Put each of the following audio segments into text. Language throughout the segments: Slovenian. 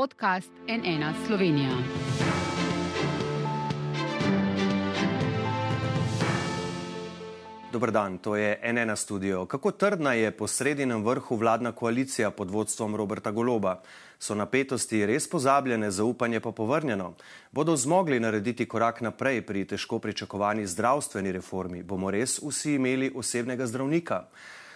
podcast NN Slovenija. Dobr dan, to je NN studio. Kako trdna je po sredinem vrhu vladna koalicija pod vodstvom Roberta Goloba? So napetosti res pozabljene, zaupanje pa povrnjeno? Bodo zmogli narediti korak naprej pri težko pričakovani zdravstveni reformi? Bomo res vsi imeli osebnega zdravnika?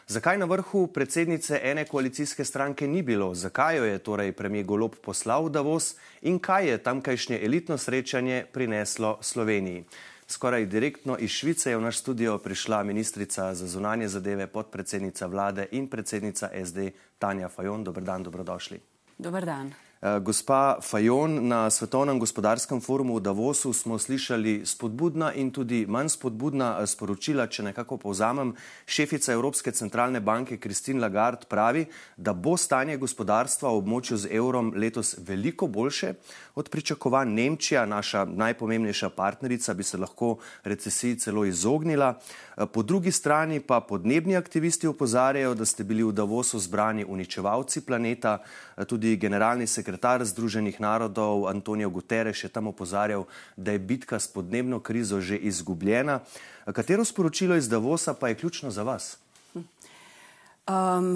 Zakaj na vrhu predsednice ene koalicijske stranke ni bilo? Zakaj jo je torej premijer Golob poslal v Davos in kaj je tamkajšnje elitno srečanje prineslo Sloveniji? Skoraj direktno iz Švice je v naš studio prišla ministrica za zunanje zadeve, podpredsednica vlade in predsednica SD Tanja Fajon. Dobr dan, dobrodošli. Dobr dan. Eh, gospa Fajon, na Svetovnem gospodarskem forumu v Davosu smo slišali spodbudna in tudi manj spodbudna eh, sporočila. Če nekako povzamem, šefica Evropske centralne banke Kristin Lagarde pravi, da bo stanje gospodarstva v območju z evrom letos veliko boljše od pričakovanj. Nemčija, naša najpomembnejša partnerica, bi se lahko recesiji celo izognila. Eh, po drugi strani pa podnebni aktivisti opozarjajo, da ste bili v Davosu zbrani uničevalci planeta, tudi generalni sekretar sekretar Združenih narodov Antonijo Guterres je tam opozarjal, da je bitka s podnebno krizo že izgubljena. Katero sporočilo iz Davosa pa je ključno za vas? Um,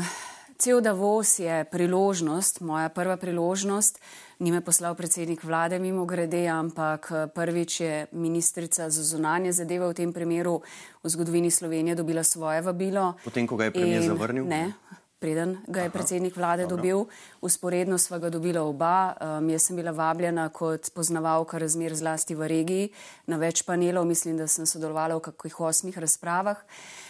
cel Davos je priložnost, moja prva priložnost. Ni me poslal predsednik vlade mimo grede, ampak prvič je ministrica za zunanje zadeve v tem primeru v zgodovini Slovenije dobila svoje vabilo. Potem, ko ga je premijer zavrnil? Ne, preden ga je predsednik vlade Dobro. dobil. Usporedno sva ga dobila oba. Um, jaz sem bila vabljena kot poznavalka razmer zlasti v regiji na več panelov. Mislim, da sem sodelovala v kakih osmih razpravah.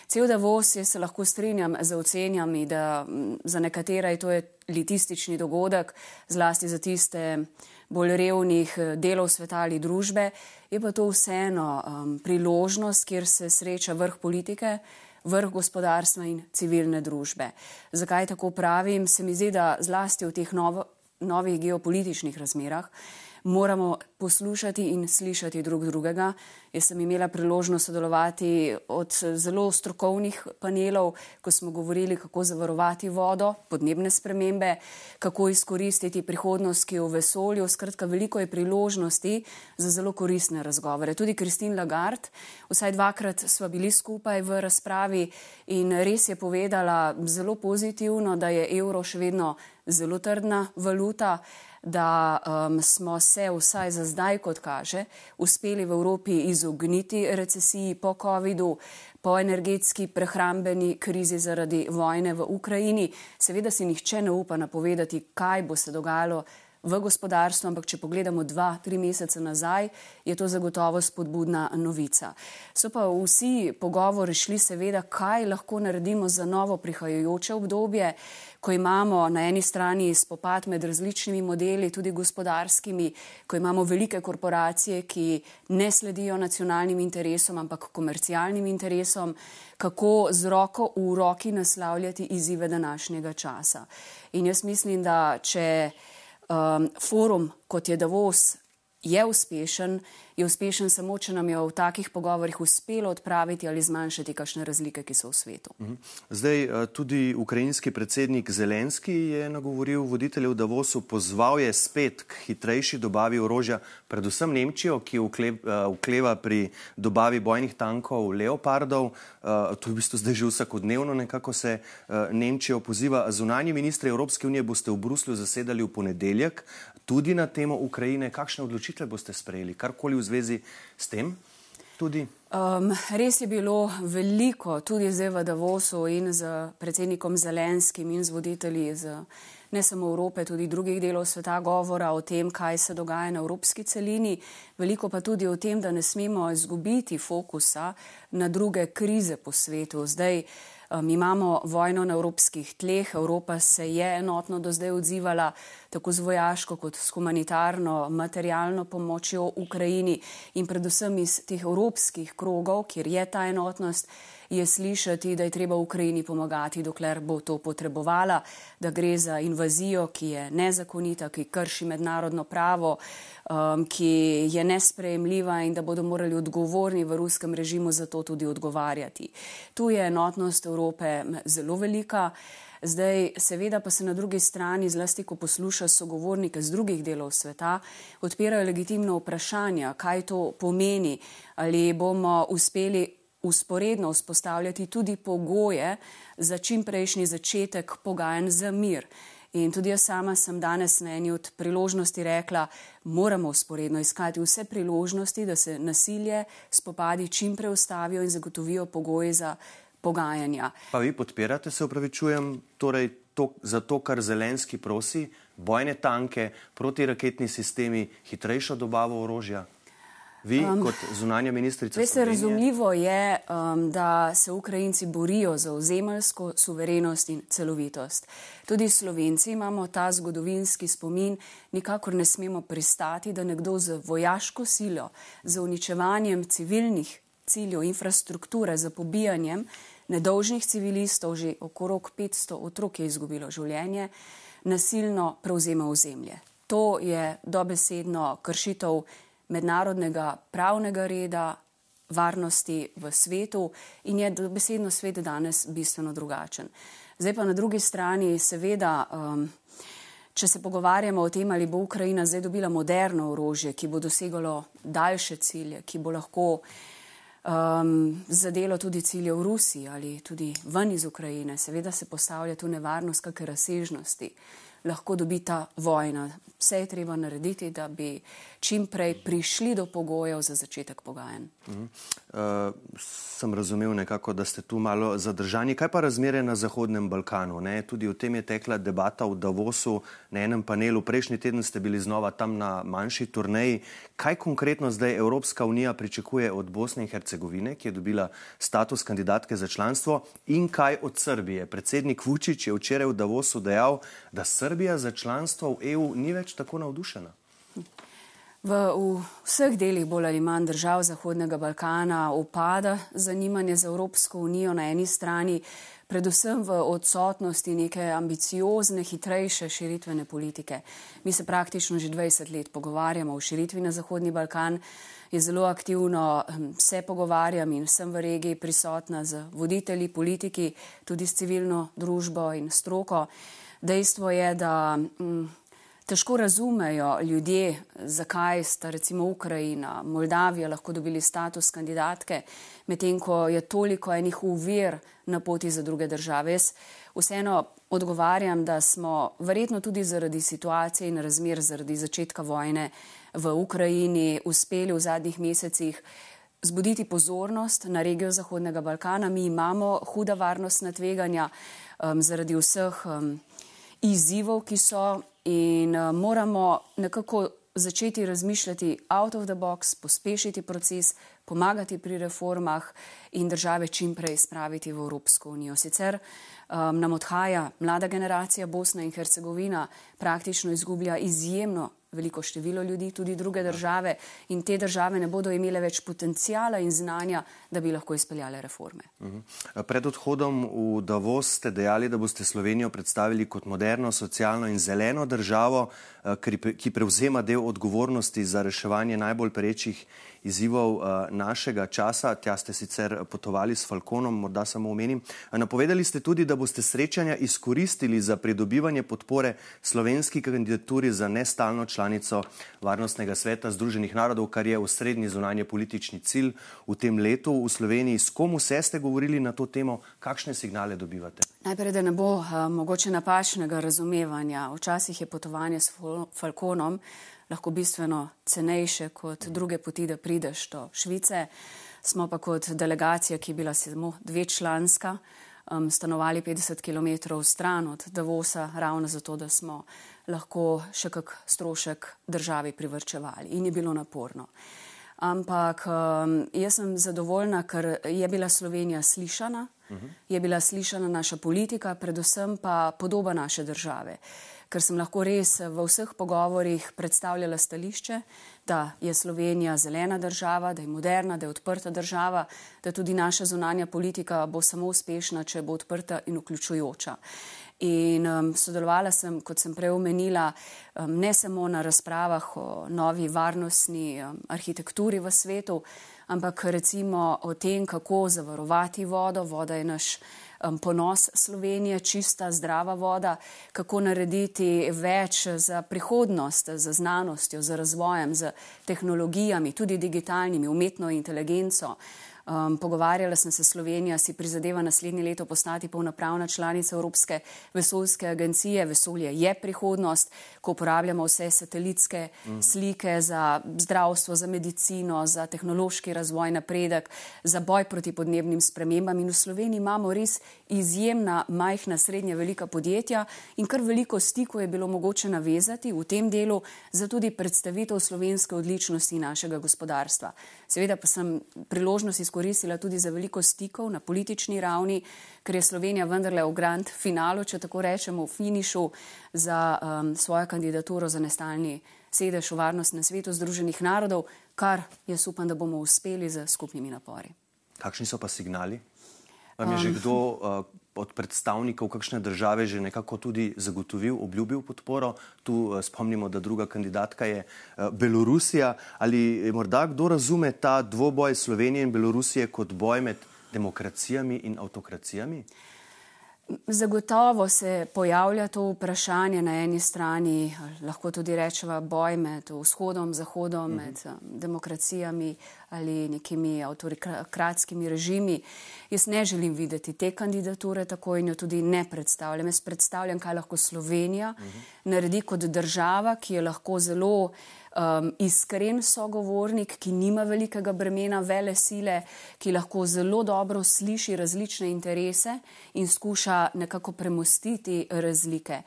Cel Davos, jaz se lahko strinjam z ocenjami, da za nekatere je to elitistični dogodek, zlasti za tiste bolj revnih eh, delov sveta ali družbe. Je pa to vseeno um, priložnost, kjer se sreča vrh politike vrh gospodarstva in civilne družbe. Zakaj tako pravim? Se mi zdi, da zlasti v teh novo, novih geopolitičnih razmerah moramo poslušati in slišati drug drugega. Jaz sem imela priložnost sodelovati od zelo strokovnih panelov, ko smo govorili, kako zavarovati vodo, podnebne spremembe, kako izkoristiti prihodnost, ki je v vesolju. Skratka, veliko je priložnosti za zelo koristne razgovore. Tudi Kristin Lagarde, vsaj dvakrat smo bili skupaj v razpravi in res je povedala zelo pozitivno, da je evro še vedno zelo trdna valuta da um, smo se vsaj za zdaj, kot kaže, uspeli v Evropi izogniti recesiji po COVID-u, po energetski prehrambeni krizi zaradi vojne v Ukrajini. Seveda si nihče ne upa napovedati, kaj bo se dogajalo v gospodarstvu, ampak če pogledamo dva, tri mesece nazaj, je to zagotovo spodbudna novica. So pa vsi pogovori šli seveda, kaj lahko naredimo za novo prihajajoče obdobje, ko imamo na eni strani spopad med različnimi modeli, tudi gospodarskimi, ko imamo velike korporacije, ki ne sledijo nacionalnim interesom, ampak komercialnim interesom, kako z roko v roki naslavljati izzive današnjega časa. In jaz mislim, da če um, forum, kot je Davos, je uspešen, je uspešen samo, če nam je v takih pogovorjih uspelo odpraviti ali zmanjšati kakšne razlike, ki so v svetu. Mhm. Zdaj, eh, tudi ukrajinski predsednik Zelenski je nagovoril voditeljev Davosu, pozval je spet k hitrejši dobavi orožja, predvsem Nemčijo, ki ukleva eh, pri dobavi bojnih tankov Leopardov. Eh, to je v bistvu zdaj že vsakodnevno, nekako se Nemčijo poziva. Zunanji ministri Evropske unije boste v Bruslju zasedali v ponedeljek tudi na temo Ukrajine. Kakšne odločitve boste sprejeli? Karkoli v zvezi s tem? Um, res je bilo veliko, tudi zdaj v Davosu in z predsednikom Zelenskim in z voditelji z ne samo Evrope, tudi drugih delov sveta, govora o tem, kaj se dogaja na evropski celini, veliko pa tudi o tem, da ne smemo izgubiti fokusa na druge krize po svetu. Zdaj, Mi imamo vojno na evropskih tleh, Evropa se je enotno do zdaj odzivala tako z vojaško kot s humanitarno, materialno pomočjo Ukrajini in predvsem iz teh evropskih krogov, kjer je ta enotnost je slišati, da je treba Ukrajini pomagati, dokler bo to potrebovala, da gre za invazijo, ki je nezakonita, ki krši mednarodno pravo, um, ki je nesprejemljiva in da bodo morali odgovorni v ruskem režimu za to tudi odgovarjati. Tu je enotnost Evrope zelo velika. Zdaj, seveda pa se na drugi strani, zlasti ko posluša sogovornike z drugih delov sveta, odpirajo legitimno vprašanja, kaj to pomeni, ali bomo uspeli usporedno vzpostavljati tudi pogoje za čimprejšnji začetek pogajanj za mir. In tudi jaz sama sem danes na eni od priložnosti rekla, moramo usporedno iskati vse priložnosti, da se nasilje spopadi čim prej ustavijo in zagotovijo pogoje za pogajanja. Pa vi podpirate, se upravičujem, torej to, za to, kar Zelenski prosi, bojne tanke, protiraketni sistemi, hitrejšo dobavo orožja? Vi, um, kot zunanja ministrica. Veste, razumljivo je, um, da se Ukrajinci borijo za ozemeljsko suverenost in celovitost. Tudi Slovenci imamo ta zgodovinski spomin, nikakor ne smemo pristati, da nekdo z vojaško silo, z uničevanjem civilnih ciljev, infrastrukture, z pobijanjem nedolžnih civilistov, že okrog 500 otrok je izgubilo življenje, nasilno prevzema ozemlje. To je dobesedno kršitev mednarodnega pravnega reda, varnosti v svetu in je besedno svet danes bistveno drugačen. Zdaj pa na drugi strani, seveda, um, če se pogovarjamo o tem, ali bo Ukrajina zdaj dobila moderno orožje, ki bo dosegalo daljše cilje, ki bo lahko um, zadelo tudi cilje v Rusiji ali tudi ven iz Ukrajine, seveda se postavlja tu nevarnost kakšne razsežnosti lahko dobi ta vojna. Vse je treba narediti, da bi čim prej prišli do pogojev za začetek pogajanj. -huh. uh, sem razumel nekako, da ste tu malo zadržani. Kaj pa razmere na Zahodnem Balkanu? Ne? Tudi o tem je tekla debata v Davosu na enem panelu. Prejšnji teden ste bili znova tam na manjši turneji. Kaj konkretno zdaj Evropska unija pričakuje od Bosne in Hercegovine, ki je dobila status kandidatke za članstvo, in kaj od Srbije? Predsednik Vučić je včeraj v Davosu dejal, da Srbija za članstvo v EU ni več tako navdušena. V, v vseh delih bolj ali manj držav Zahodnega Balkana upada zanimanje za Evropsko unijo na eni strani, predvsem v odsotnosti neke ambiciozne, hitrejše širitvene politike. Mi se praktično že 20 let pogovarjamo o širitvi na Zahodni Balkan, je zelo aktivno, hm, se pogovarjam in sem v regiji prisotna z voditelji, politiki, tudi s civilno družbo in stroko. Dejstvo je, da. Hm, težko razumejo ljudje, zakaj sta recimo Ukrajina, Moldavija lahko dobili status kandidatke, medtem ko je toliko enih uvir na poti za druge države. Jaz vseeno odgovarjam, da smo verjetno tudi zaradi situacije in razmer, zaradi začetka vojne v Ukrajini uspeli v zadnjih mesecih zbuditi pozornost na regijo Zahodnega Balkana. Mi imamo huda varnostna tveganja um, zaradi vseh um, izzivov, ki so in uh, moramo nekako začeti razmišljati out of the box, pospešiti proces, pomagati pri reformah in države čim prej spraviti v Evropsko unijo. Sicer um, nam odhaja mlada generacija Bosna in Hercegovina, praktično izgublja izjemno veliko število ljudi, tudi druge države in te države ne bodo imele več potencijala in znanja, da bi lahko izpeljale reforme. Mhm. Pred odhodom v Davos ste dejali, da boste Slovenijo predstavili kot moderno, socialno in zeleno državo, eh, ki prevzema del odgovornosti za reševanje najbolj perečih izzivov uh, našega časa. Tja ste sicer potovali s Falkonom, morda samo omenim. Napovedali ste tudi, da boste srečanja izkoristili za pridobivanje podpore slovenski kandidaturi za nestalno članico Varnostnega sveta Združenih narodov, kar je osrednji zunanje politični cilj v tem letu v Sloveniji. S kom vse ste govorili na to temo, kakšne signale dobivate? Najprej, da ne bo uh, mogoče napačnega razumevanja. Včasih je potovanje s Falkonom lahko bistveno cenejše kot druge poti, da prideš do Švice. Smo pa kot delegacija, ki je bila samo dvečlanska, um, stanovali 50 km stran od Davosa, ravno zato, da smo lahko še kak strošek državi privrčevali in je bilo naporno. Ampak um, jaz sem zadovoljna, ker je bila Slovenija slišana, uh -huh. je bila slišana naša politika, predvsem pa podoba naše države ker sem lahko res v vseh pogovorjih predstavljala stališče, da je Slovenija zelena država, da je moderna, da je odprta država, da tudi naša zunanja politika bo samo uspešna, če bo odprta in vključujoča. In um, sodelovala sem, kot sem prej omenila, um, ne samo na razpravah o novi varnostni um, arhitekturi v svetu, ampak recimo o tem, kako zavarovati vodo. Voda je naš um, ponos Slovenije, čista, zdrava voda, kako narediti več za prihodnost, za znanostjo, za razvojem, za tehnologijami, tudi digitalnimi, umetno inteligenco. Um, pogovarjala sem se, Slovenija si prizadeva naslednje leto postati polnopravna članica Evropske vesoljske agencije. Vesolje je prihodnost, ko uporabljamo vse satelitske mm. slike za zdravstvo, za medicino, za tehnološki razvoj, napredek, za boj proti podnebnim spremembam. In v Sloveniji imamo res izjemna, majhna, srednja, velika podjetja in kar veliko stikov je bilo mogoče navezati v tem delu za tudi predstavitev slovenske odličnosti našega gospodarstva. Seveda pa sem priložnost izkoristila izkoristila tudi za veliko stikov na politični ravni, ker je Slovenija vendarle v grand finalu, če tako rečemo, v finišu za um, svojo kandidaturo za nestalni sedež v varnostnem svetu Združenih narodov, kar jaz upam, da bomo uspeli z skupnimi napori. Kakšni so pa signali? Vam je um, že kdo uh, od predstavnikov kakšne države že nekako tudi zagotovil, obljubil podporo. Tu eh, spomnimo, da druga kandidatka je eh, Belorusija. Ali morda kdo razume ta dvoboj Slovenije in Belorusije kot boj med demokracijami in avtokracijami? Zagotovo se pojavlja to vprašanje na eni strani, lahko tudi rečemo boj med vzhodom, zahodom, med mhm. um, demokracijami ali nekimi avtorikratskimi režimi. Jaz ne želim videti te kandidature tako in jo tudi ne predstavljam. Jaz predstavljam, kaj lahko Slovenija mhm. naredi kot država, ki je lahko zelo um, iskren sogovornik, ki nima velikega bremena vele sile, ki lahko zelo dobro sliši različne interese in skuša nekako premostiti razlike.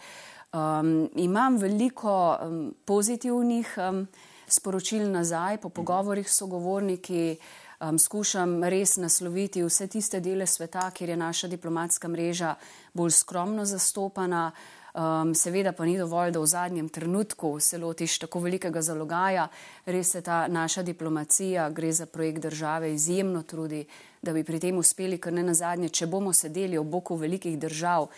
Um, imam veliko um, pozitivnih um, sporočil nazaj po pogovorih s sogovorniki. Um, skušam res nasloviti vse tiste dele sveta, kjer je naša diplomatska mreža bolj skromno zastopana. Um, seveda pa ni dovolj, da v zadnjem trenutku se lotiš tako velikega zalogaja. Res se ta naša diplomacija, gre za projekt države, izjemno trudi, da bi pri tem uspeli, ker ne na zadnje, če bomo sedeli ob boku velikih držav.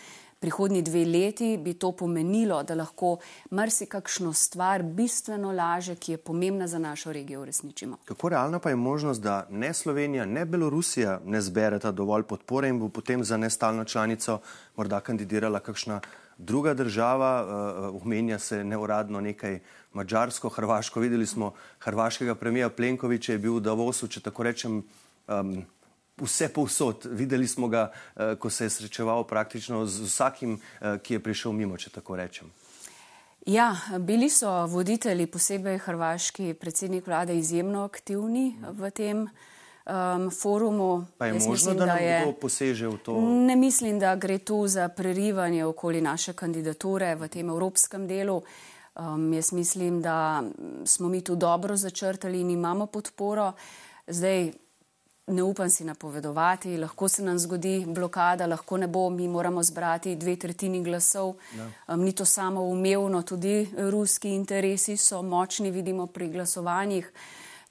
Prihodnji dve leti bi to pomenilo, da lahko marsikakšno stvar bistveno laže, ki je pomembna za našo regijo, uresničimo. Kako realna pa je možnost, da ne Slovenija, ne Belorusija ne zbereta dovolj podpore in bo potem za nestalno članico morda kandidirala kakšna druga država, uh, omenja se neuradno nekaj mačarsko, hrvaško. Videli smo hrvaškega premija Plenkoviča, je bil v Davosu, če tako rečem, um, vse povsod. Videli smo ga, uh, ko se je srečeval praktično z vsakim, uh, ki je prišel mimo, če tako rečem. Ja, bili so voditelji, posebej hrvaški predsednik vlade, izjemno aktivni v tem um, forumu. Pa je Jaz možno, mislim, da, da je, kdo poseže v to? Ne mislim, da gre tu za prerivanje okoli naše kandidature v tem evropskem delu. Um, jaz mislim, da smo mi tu dobro začrtali in imamo podporo. Zdaj, ne upam si napovedovati, lahko se nam zgodi blokada, lahko ne bo, mi moramo zbrati dve tretjini glasov. Um, ni to samo umevno, tudi ruski interesi so močni, vidimo pri glasovanjih.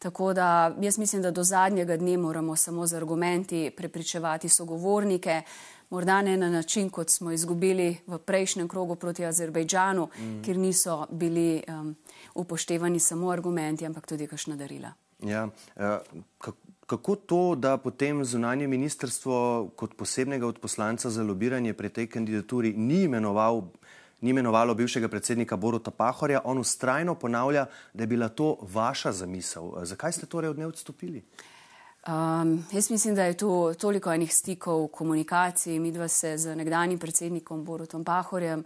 Tako da jaz mislim, da do zadnjega dne moramo samo z argumenti prepričevati sogovornike, morda ne na način, kot smo izgubili v prejšnjem krogu proti Azerbejdžanu, mm. kjer niso bili um, upoštevani samo argumenti, ampak tudi kakšna darila. Ja, uh, kako to, da potem zunanje ministrstvo kot posebnega odposlanca za lobiranje pri tej kandidaturi ni imenoval ni imenovalo bivšega predsednika Boruta Pahorja, on ustrajno ponavlja, da je bila to vaša zamisel. Zakaj ste torej od nje odstopili? Um, jaz mislim, da je tu toliko enih stikov, komunikacij. Mi dva se z nekdanjim predsednikom Borutom Pahorjem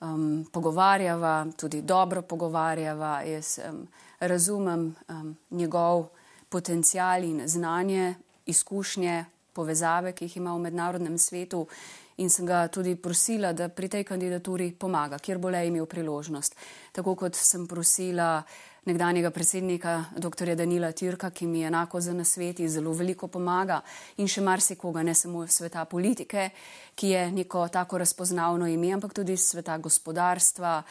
um, pogovarjava, tudi dobro pogovarjava. Jaz um, razumem um, njegov potencial in znanje, izkušnje, povezave, ki jih ima v mednarodnem svetu in sem ga tudi prosila, da pri tej kandidaturi pomaga, kjer bo le imel priložnost. Tako kot sem prosila nekdanjega predsednika dr. Danila Tirka, ki mi enako za nasveti zelo veliko pomaga in še marsikoga, ne samo sveta politike, ki je neko tako razpoznavno ime, ampak tudi sveta gospodarstva,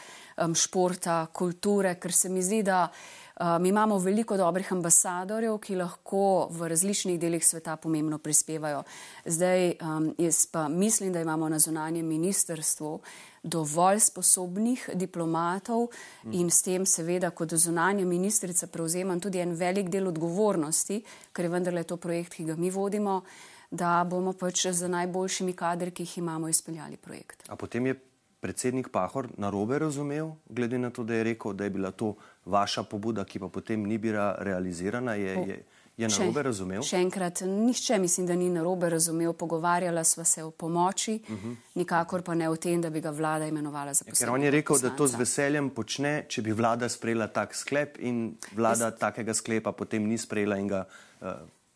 športa, kulture, ker se mi zdi, da Mi um, imamo veliko dobrih ambasadorjev, ki lahko v različnih delih sveta pomembno prispevajo. Zdaj, um, jaz pa mislim, da imamo na zunanjem ministrstvu dovolj sposobnih diplomatov in s tem seveda kot zunanja ministrica prevzemam tudi en velik del odgovornosti, ker je vendarle to projekt, ki ga mi vodimo da bomo pač z najboljšimi kadri, ki jih imamo, izpeljali projekt. A potem je predsednik Pahor narobe razumel, glede na to, da je rekel, da je bila to vaša pobuda, ki pa potem ni bila realizirana. Je, je, je narobe razumel? Še enkrat, nišče mislim, da ni narobe razumel. Pogovarjala sva se o pomoči, uh -huh. nikakor pa ne o tem, da bi ga vlada imenovala za posebno. Ker on je rekel, poslanca. da to z veseljem počne, če bi vlada sprejela tak sklep in vlada Jaz... takega sklepa potem ni sprejela in ga. Uh,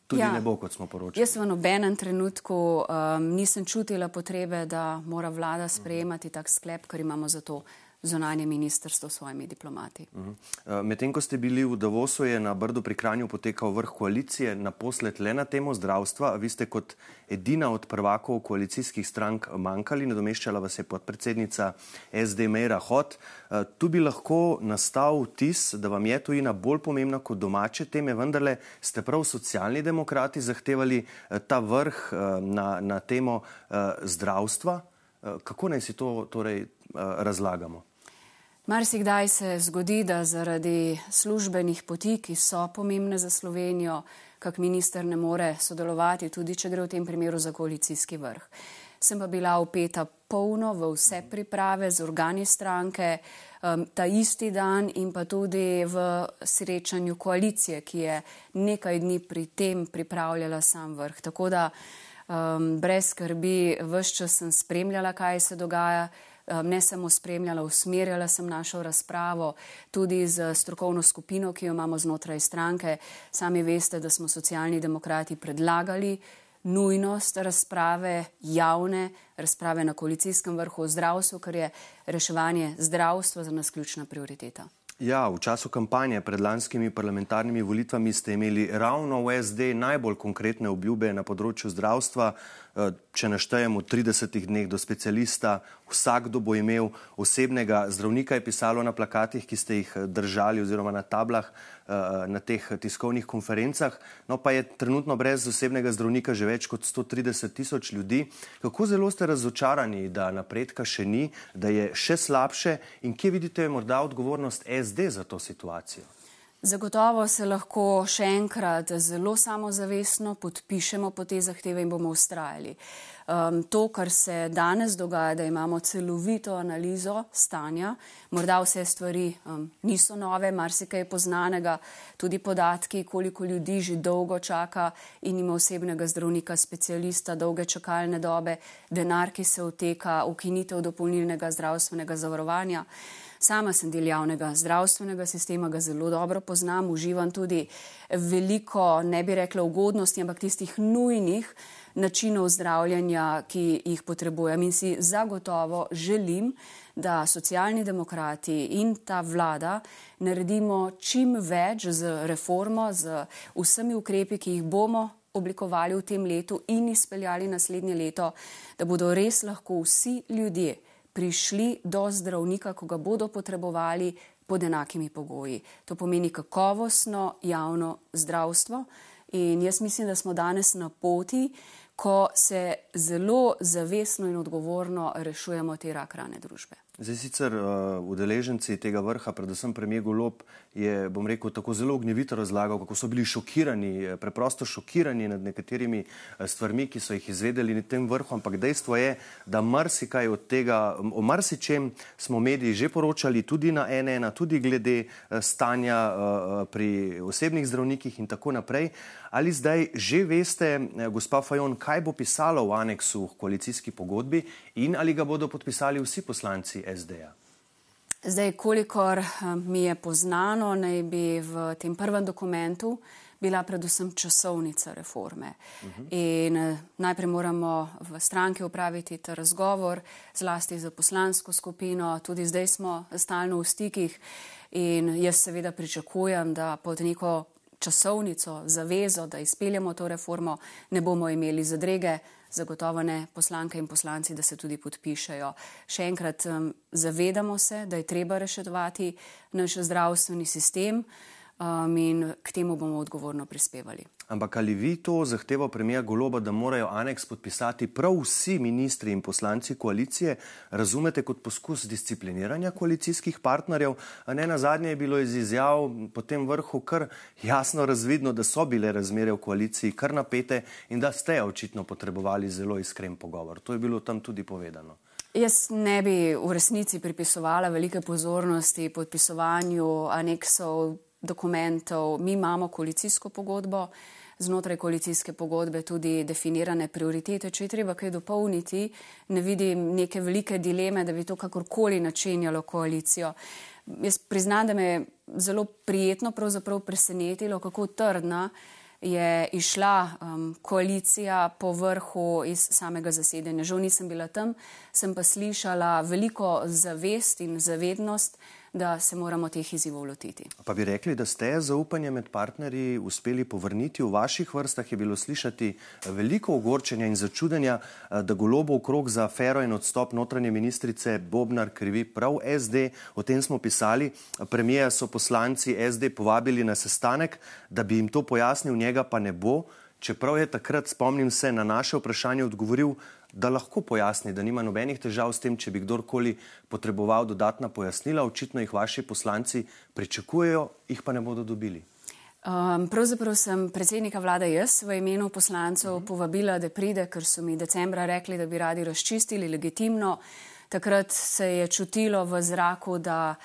Tudi ja, ne bo, kot smo poročali. Jaz v nobenem trenutku um, nisem čutila potrebe, da mora vlada sprejemati tak sklep, ker imamo za to zonanje ministrstvo s svojimi diplomati. Uh mhm. -huh. Medtem ko ste bili v Davosu, je na Brdu pri Kranju potekal vrh koalicije, naposled le na temo zdravstva. Vi ste kot edina od prvakov koalicijskih strank manjkali, nadomeščala vas je podpredsednica SD Meira Hot. Tu bi lahko nastal vtis, da vam je tujina bolj pomembna kot domače teme, vendarle ste prav socialni demokrati zahtevali ta vrh na, na temo zdravstva. Kako naj si to torej razlagamo? Marsikdaj se zgodi, da zaradi službenih poti, ki so pomembne za Slovenijo, kak minister ne more sodelovati, tudi če gre v tem primeru za koalicijski vrh. Sem pa bila upeta polno v vse priprave z organi stranke, um, ta isti dan in pa tudi v srečanju koalicije, ki je nekaj dni pri tem pripravljala sam vrh. Tako da um, brez skrbi, vse čas sem spremljala, kaj se dogaja ne samo spremljala, usmerjala sem našo razpravo tudi z strokovno skupino, ki jo imamo znotraj stranke. Sami veste, da smo socialni demokrati predlagali nujnost razprave, javne razprave na koalicijskem vrhu o zdravstvu, ker je reševanje zdravstva za nas ključna prioriteta. Ja, v času kampanje pred lanskimi parlamentarnimi volitvami ste imeli ravno v SD najbolj konkretne obljube na področju zdravstva. Eh, če naštejemo 30 dneh do specialista, vsakdo bo imel osebnega zdravnika, je pisalo na plakatih, ki ste jih eh, držali oziroma na tablah eh, na teh tiskovnih konferencah. No pa je trenutno brez osebnega zdravnika že več kot 130 tisoč ljudi. Kako zelo ste razočarani, da napredka še ni, da je še slabše in kje vidite morda odgovornost? SD za to situacijo? Zagotovo se lahko še enkrat zelo samozavestno podpišemo po te zahteve in bomo ustrajali. Um, to, kar se danes dogaja, da imamo celovito analizo stanja, morda vse stvari um, niso nove, marsikaj je poznanega, tudi podatki, koliko ljudi že dolgo čaka in ima osebnega zdravnika, specialista, dolge čakalne dobe, denar, ki se vteka, ukinitev dopolnilnega zdravstvenega zavarovanja. Sama sem del javnega zdravstvenega sistema, ga zelo dobro poznam, uživam tudi veliko, ne bi rekla ugodnosti, ampak tistih nujnih načinov zdravljanja, ki jih potrebujem in si zagotovo želim, da socialni demokrati in ta vlada naredimo čim več z reformo, z vsemi ukrepi, ki jih bomo oblikovali v tem letu in izpeljali naslednje leto, da bodo res lahko vsi ljudje prišli do zdravnika, ko ga bodo potrebovali pod enakimi pogoji. To pomeni kakovostno javno zdravstvo. In jaz mislim, da smo danes na poti, ko se zelo zavestno in odgovorno rešujemo te rak rane družbe. Zdaj sicer uh, udeleženci tega vrha, predvsem premijer Golop, je, bom rekel, tako zelo ognjevito razlagal, kako so bili šokirani, eh, preprosto šokirani nad nekaterimi eh, stvarmi, ki so jih izvedeli na tem vrhu, ampak dejstvo je, da marsikaj od tega, o marsičem smo mediji že poročali, tudi na NN, tudi glede stanja uh, pri osebnih zdravnikih in tako naprej. Ali zdaj že veste, gospa Fajon, kaj bo pisalo v aneksu v koalicijski pogodbi in ali ga bodo podpisali vsi poslanci SD-ja? Zdaj, kolikor eh, mi je poznano, naj bi v tem prvem dokumentu bila predvsem časovnica reforme. Uh mhm. -huh. In eh, najprej moramo v stranki upraviti ta razgovor, zlasti za poslansko skupino, tudi zdaj smo stalno v stikih in jaz seveda pričakujem, da pod neko časovnico, zavezo, da izpeljemo to reformo, ne bomo imeli zadrege zagotovo ne poslanke in poslanci, da se tudi podpišajo. Še enkrat, zavedamo se, da je treba reševati naš zdravstveni sistem. Um, in k temu bomo odgovorno prispevali. Ampak ali vi to zahtevo premija Goloba, da morajo aneks podpisati prav vsi ministri in poslanci koalicije, razumete kot poskus discipliniranja koalicijskih partnerjev? Ne na zadnje je bilo iz izjav po tem vrhu kar jasno razvidno, da so bile razmere v koaliciji kar napete in da ste očitno potrebovali zelo iskren pogovor. To je bilo tam tudi povedano. Jaz ne bi v resnici pripisovala velike pozornosti podpisovanju aneksov dokumentov. Mi imamo koalicijsko pogodbo, znotraj koalicijske pogodbe tudi definirane prioritete. Če je treba kaj dopolniti, ne vidim neke velike dileme, da bi to kakorkoli načenjalo koalicijo. Jaz priznam, da me je zelo prijetno presenetilo, kako trdna je išla um, koalicija po vrhu iz samega zasedanja. Žal nisem bila tam, sem pa slišala veliko zavest in zavednost, da se moramo teh izzivov lotiti. Pa bi rekli, da ste zaupanje med partnerji uspeli povrniti v vaših vrstah, je bilo slišati veliko ogorčenja in začudenja, eh, da golobo v krog za afero in odstop notranje ministrice Bobnar krivi prav SD. O tem smo pisali. Premijeja so poslanci SD povabili na sestanek, da bi jim to pojasnil, njega pa ne bo. Čeprav je takrat, spomnim se, na naše vprašanje odgovoril, da lahko pojasni, da nima nobenih težav s tem, če bi kdorkoli potreboval dodatna pojasnila. Očitno jih vaši poslanci pričakujejo, jih pa ne bodo dobili. Um, pravzaprav sem predsednika vlade jaz v imenu poslancev uh mhm. -huh. povabila, da pride, ker so mi decembra rekli, da bi radi razčistili legitimno. Takrat se je čutilo v zraku, da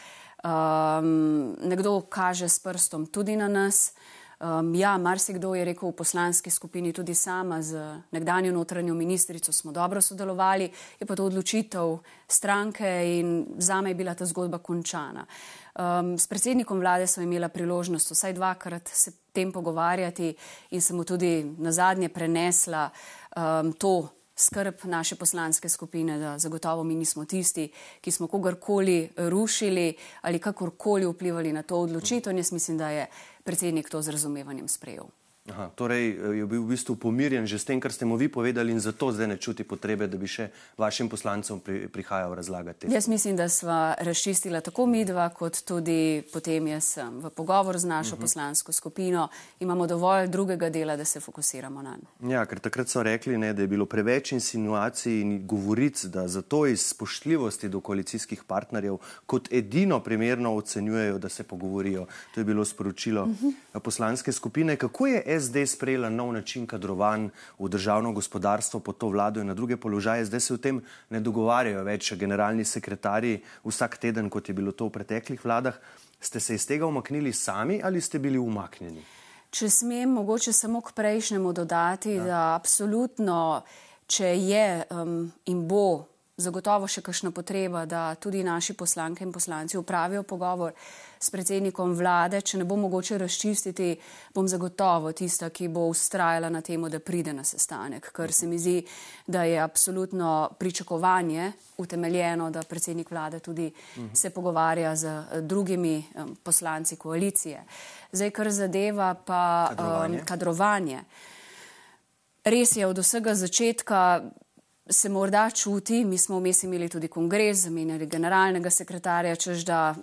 um, nekdo kaže s prstom tudi na nas. Uh, Um, ja, marsikdo je rekel v poslanski skupini, tudi sama z nekdanjo notranjo ministrico smo dobro sodelovali, je pa to odločitev stranke in za me je bila ta zgodba končana. Um, s predsednikom vlade sem imela priložnost vsaj dvakrat se tem pogovarjati in sem mu tudi na zadnje prenesla um, to skrb naše poslanske skupine, da zagotovo mi nismo tisti, ki smo kogarkoli rušili ali kakorkoli vplivali na to odločitev. Jaz mislim, da je predsednik to z razumevanjem sprejel. Aha, torej eh, je bil v bistvu pomirjen že s tem, kar ste mu vi povedali in zato zdaj ne čuti potrebe, da bi še vašim poslancem pri, prihajal razlagati. Jaz mislim, da sva razčistila tako midva, kot tudi potem jaz sem v pogovor z našo uh mhm. -huh. poslansko skupino. Imamo dovolj drugega dela, da se fokusiramo na njo. Ja, ker takrat so rekli, ne, da je bilo preveč insinuacij in govoric, da zato iz spoštljivosti do koalicijskih partnerjev kot edino primerno ocenjujejo, da se pogovorijo. To je bilo sporočilo uh mhm. -huh. poslanske skupine. Kako je SD sprejela nov način kadrovanj v državno gospodarstvo pod to vlado in na druge položaje. Zdaj se o tem ne dogovarjajo več generalni sekretarji vsak teden, kot je bilo to v preteklih vladah. Ste se iz tega umaknili sami ali ste bili umaknjeni? Če smem mogoče samo k prejšnjemu dodati, ja. da absolutno, če je um, in bo zagotovo še kakšna potreba, da tudi naši poslanke in poslanci upravijo pogovor s predsednikom vlade, če ne bo mogoče razčistiti, bom zagotovo tista, ki bo ustrajala na temo, da pride na sestanek, ker se mi zdi, da je absolutno pričakovanje utemeljeno, da predsednik vlade tudi se pogovarja z drugimi um, poslanci koalicije. Zdaj, kar zadeva pa kadrovanje. Um, kadrovanje. Res je, od vsega začetka se morda čuti, mi smo vmes imeli tudi kongres, zamenjali generalnega sekretarja, čež da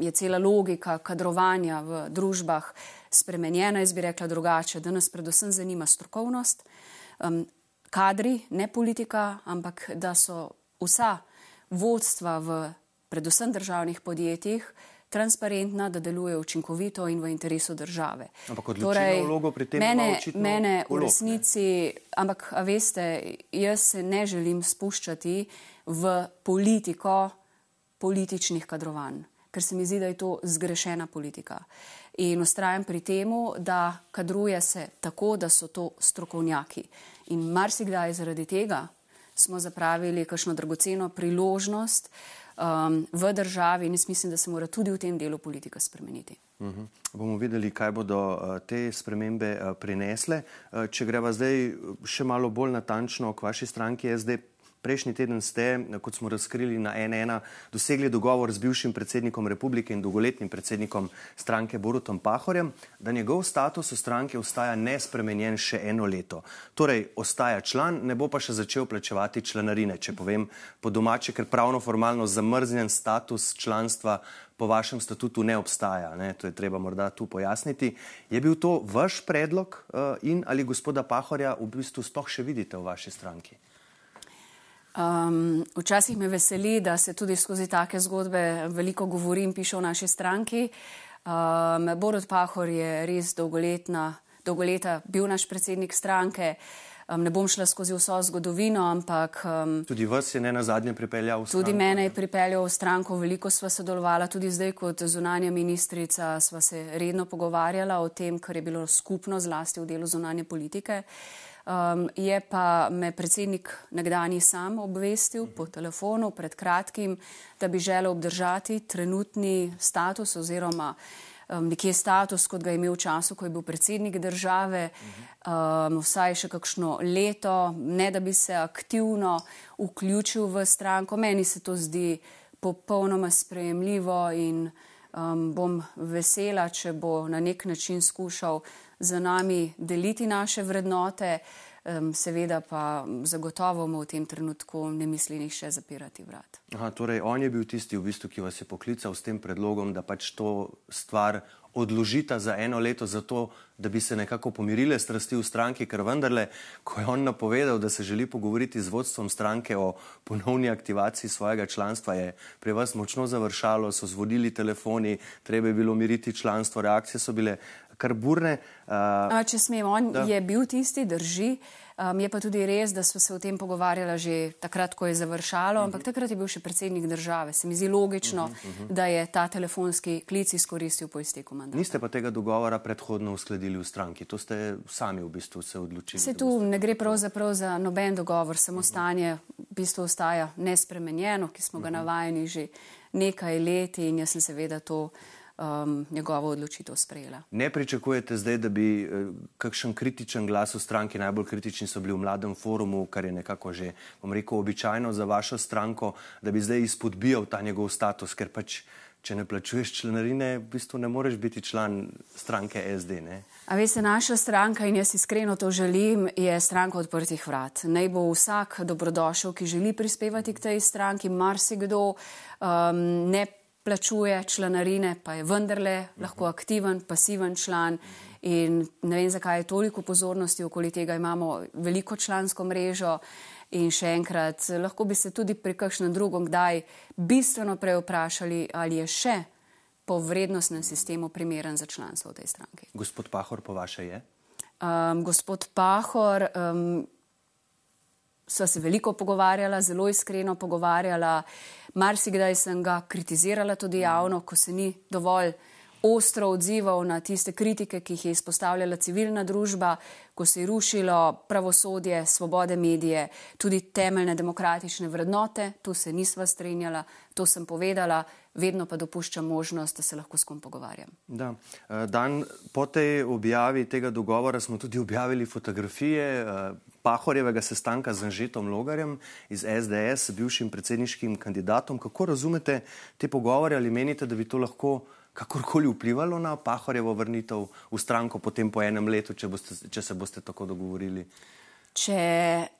je cela logika kadrovanja v družbah spremenjena, jaz bi rekla drugače, da nas predvsem zanima strokovnost, um, kadri, ne politika, ampak da so vsa vodstva v predvsem državnih podjetjih transparentna, da deluje učinkovito in v interesu države. Ampak odločilno torej, vlogo pri tem mene, mene v resnici, ampak a veste, jaz se ne želim spuščati v politiko političnih kadrovanj, ker se mi zdi, da je to zgrešena politika. In ustrajam pri temu, da kadruje se tako, da so to strokovnjaki. In marsikdaj zaradi tega smo zapravili kakšno dragoceno priložnost, um, v državi in jaz mislim, da se mora tudi v tem delu politika spremeniti. Uh mhm. -huh. Bomo videli, kaj bodo uh, te spremembe uh, prinesle. Uh, če greva zdaj še malo bolj natančno k vaši stranki SD, prejšnji teden ste, kot smo razkrili na NN, dosegli dogovor z bivšim predsednikom republike in dolgoletnim predsednikom stranke Borutom Pahorjem, da njegov status v stranki ostaja nespremenjen še eno leto. Torej, ostaja član, ne bo pa še začel plačevati članarine, če povem po domače, ker pravno formalno zamrznjen status članstva po vašem statutu ne obstaja. Ne? To je treba morda tu pojasniti. Je bil to vaš predlog uh, in ali gospoda Pahorja v bistvu sploh še vidite v vaši stranki? Um, včasih me veseli, da se tudi skozi take zgodbe veliko govori in piše v naši stranki. Um, Borod Pahor je res dolgoletna, dolgoleta bil naš predsednik stranke. Uh, Um, ne bom šla skozi vso zgodovino, ampak. Um, tudi vas je ne na zadnje pripeljal v stranko? Tudi mene je pripeljal v stranko, veliko sva sodelovala, tudi zdaj kot zunanja ministrica sva se redno pogovarjala o tem, kar je bilo skupno zlasti v delu zunanje politike. Um, je pa me predsednik nekdani sam obvestil po telefonu pred kratkim, da bi želel obdržati trenutni status oziroma um, nekje status, kot ga je imel v času, ko je bil predsednik države, um, vsaj še kakšno leto, ne da bi se aktivno vključil v stranko. Meni se to zdi popolnoma sprejemljivo in um, bom vesela, če bo na nek način skušal z nami deliti naše vrednote. Seveda pa zagotovo mu v tem trenutku ne misli nišče zapirati vrat. Aha, torej on je bil tisti, v bistvu, ki vas je poklical s tem predlogom, da pač to stvar odložita za eno leto, zato da bi se nekako pomirile strasti v stranki, ker vendarle, ko je on napovedal, da se želi pogovoriti z vodstvom stranke o ponovni aktivaciji svojega članstva, je pri vas močno završalo, so zvodili telefoni, treba je bilo miriti članstvo, reakcije so bile kar burne. Uh, Če smem, on da. je bil tisti, drži. Um, je pa tudi res, da smo se o tem pogovarjali že takrat, ko je završalo, ampak uh -huh. takrat je bil še predsednik države. Se mi zdi logično, uh -huh, uh -huh. da je ta telefonski klic izkoristil po izteku mandata. Niste pa tega dogovora predhodno uskladili v stranki, to ste sami v bistvu se odločili. Se tu ne gre pravzaprav za noben dogovor, samo uh -huh. stanje v bistvu ostaja nespremenjeno, ki smo uh -huh. ga navajeni že nekaj let in jaz sem seveda to um, njegovo odločitev sprejela. Ne pričakujete zdaj, da bi uh, kakšen kritičen glas v stranki, najbolj kritični so bili v mladem forumu, kar je nekako že, bom rekel, običajno za vašo stranko, da bi zdaj izpodbijal ta njegov status, ker pač. Če ne plačuješ članarine, v bistvu ne moreš biti član stranke SD. Ne? A veste, naša stranka, in jaz iskreno to želim, je stranka odprtih vrat. Naj bo vsak dobrodošel, ki želi prispevati k tej stranki, marsikdo um, ne plačuje članarine, pa je vendarle lahko aktiven, pasiven član. In ne vem, zakaj je toliko pozornosti okoli tega. Imamo veliko člansko mrežo in še enkrat, lahko bi se tudi pri kakšnem drugom kdaj bistveno prej vprašali, ali je še po vrednostnem sistemu primeren za članstvo v tej stranki. Gospod Pahor, po vaše je? Um, gospod Pahor, um, sva se veliko pogovarjala, zelo iskreno pogovarjala. Marsikdaj sem ga kritizirala tudi javno, ko se ni dovolj ostro odzival na tiste kritike, ki jih je izpostavljala civilna družba, ko se je rušilo pravosodje, svobode medije, tudi temeljne demokratične vrednote. Tu se nisva strinjala, to sem povedala, vedno pa dopuščam možnost, da se lahko s kom pogovarjam. Da. Eh, dan po tej objavi tega dogovora smo tudi objavili fotografije eh, Pahorjevega sestanka z Anžetom Logarjem iz SDS, bivšim predsedniškim kandidatom. Kako razumete te pogovore ali menite, da bi to lahko kakorkoli vplivalo na Pahorjevo vrnitev v stranko potem po enem letu, če, boste, če se boste tako dogovorili? Če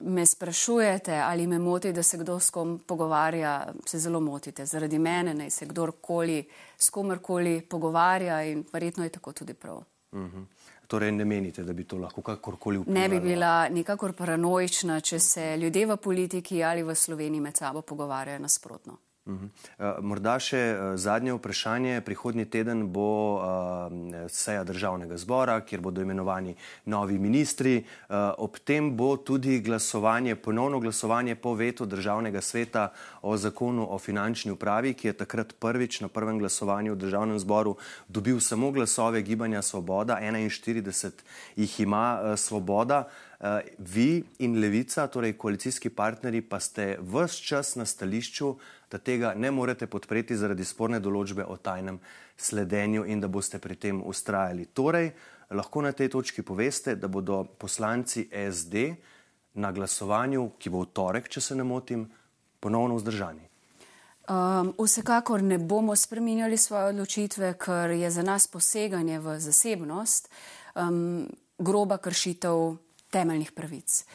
me sprašujete, ali me moti, da se kdo s kom pogovarja, se zelo motite. Zaradi mene naj se kdorkoli s komerkoli pogovarja in verjetno je tako tudi prav. Uh mhm. -huh. Torej, ne menite, da bi to lahko kakorkoli vplivalo? Ne bi bila nikakor paranoična, če se ljudje v politiki ali v Sloveniji med sabo pogovarjajo nasprotno. Uh, morda še uh, zadnje vprašanje. Prihodnji teden bo uh, seja državnega zbora, kjer bodo imenovani novi ministri. Ob tem bo tudi glasovanje, ponovno glasovanje po vetu državnega sveta o zakonu o finančni upravi, ki je takrat prvič na prvem glasovanju v državnem zboru dobil samo glasove gibanja Svoboda, 41 jih ima Svoboda. Vi in Levica, torej koalicijski partnerji, pa ste vse čas na stališču, da tega ne morete podpreti zaradi sporne določbe o tajnem sledenju in da boste pri tem ustrajali. Torej, lahko na tej točki poveste, da bodo poslanci SD na glasovanju, ki bo v torek, če se ne motim, ponovno vzdržani? Um, vsekakor ne bomo spremenjali svoje odločitve, ker je za nas poseganje v zasebnost um, groba kršitev temeljnih pravic.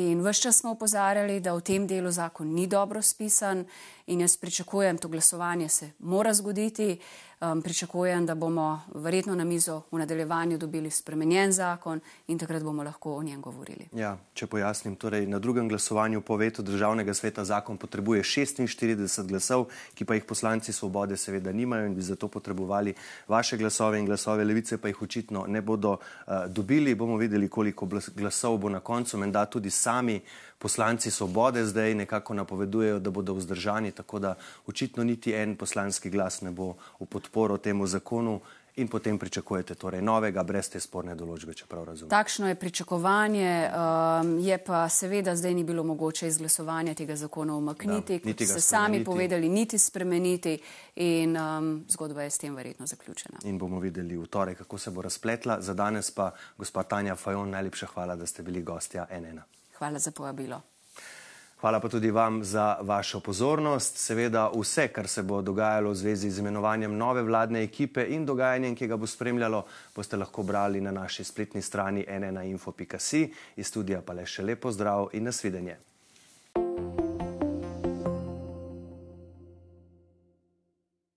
In vse čas smo upozarjali, da v tem delu zakon ni dobro spisan in jaz pričakujem, to glasovanje se mora zgoditi. Um, pričakujem, da bomo verjetno na mizo v nadaljevanju dobili spremenjen zakon in takrat bomo lahko o njem govorili. Ja, če pojasnim, torej na drugem glasovanju po vetu državnega sveta zakon potrebuje 46 glasov, ki pa jih poslanci svobode seveda nimajo in bi zato potrebovali vaše glasove in glasove levice, pa jih očitno ne bodo uh, dobili. Bomo videli, koliko glasov bo na koncu, menda tudi sami poslanci svobode zdaj nekako napovedujejo, da bodo vzdržani, tako da očitno niti en poslanski glas ne bo v podporo temu zakonu. In potem pričakujete torej novega, brez te sporne določbe, če prav razumem. Takšno je pričakovanje, um, je pa seveda zdaj ni bilo mogoče izglasovanja tega zakona umakniti, kot ste sami povedali, niti spremeniti in um, zgodba je s tem verjetno zaključena. In bomo videli v torek, kako se bo razpletla. Za danes pa, gospa Tanja Fajon, najlepša hvala, da ste bili gostja NN. Hvala za povabilo. Hvala pa tudi vam za vašo pozornost. Seveda vse, kar se bo dogajalo v zvezi z imenovanjem nove vladne ekipe in dogajanjem, ki ga bo spremljalo, boste lahko brali na naši spletni strani nnainfo.si. Iz studija pa le še lepo zdrav in nasvidenje.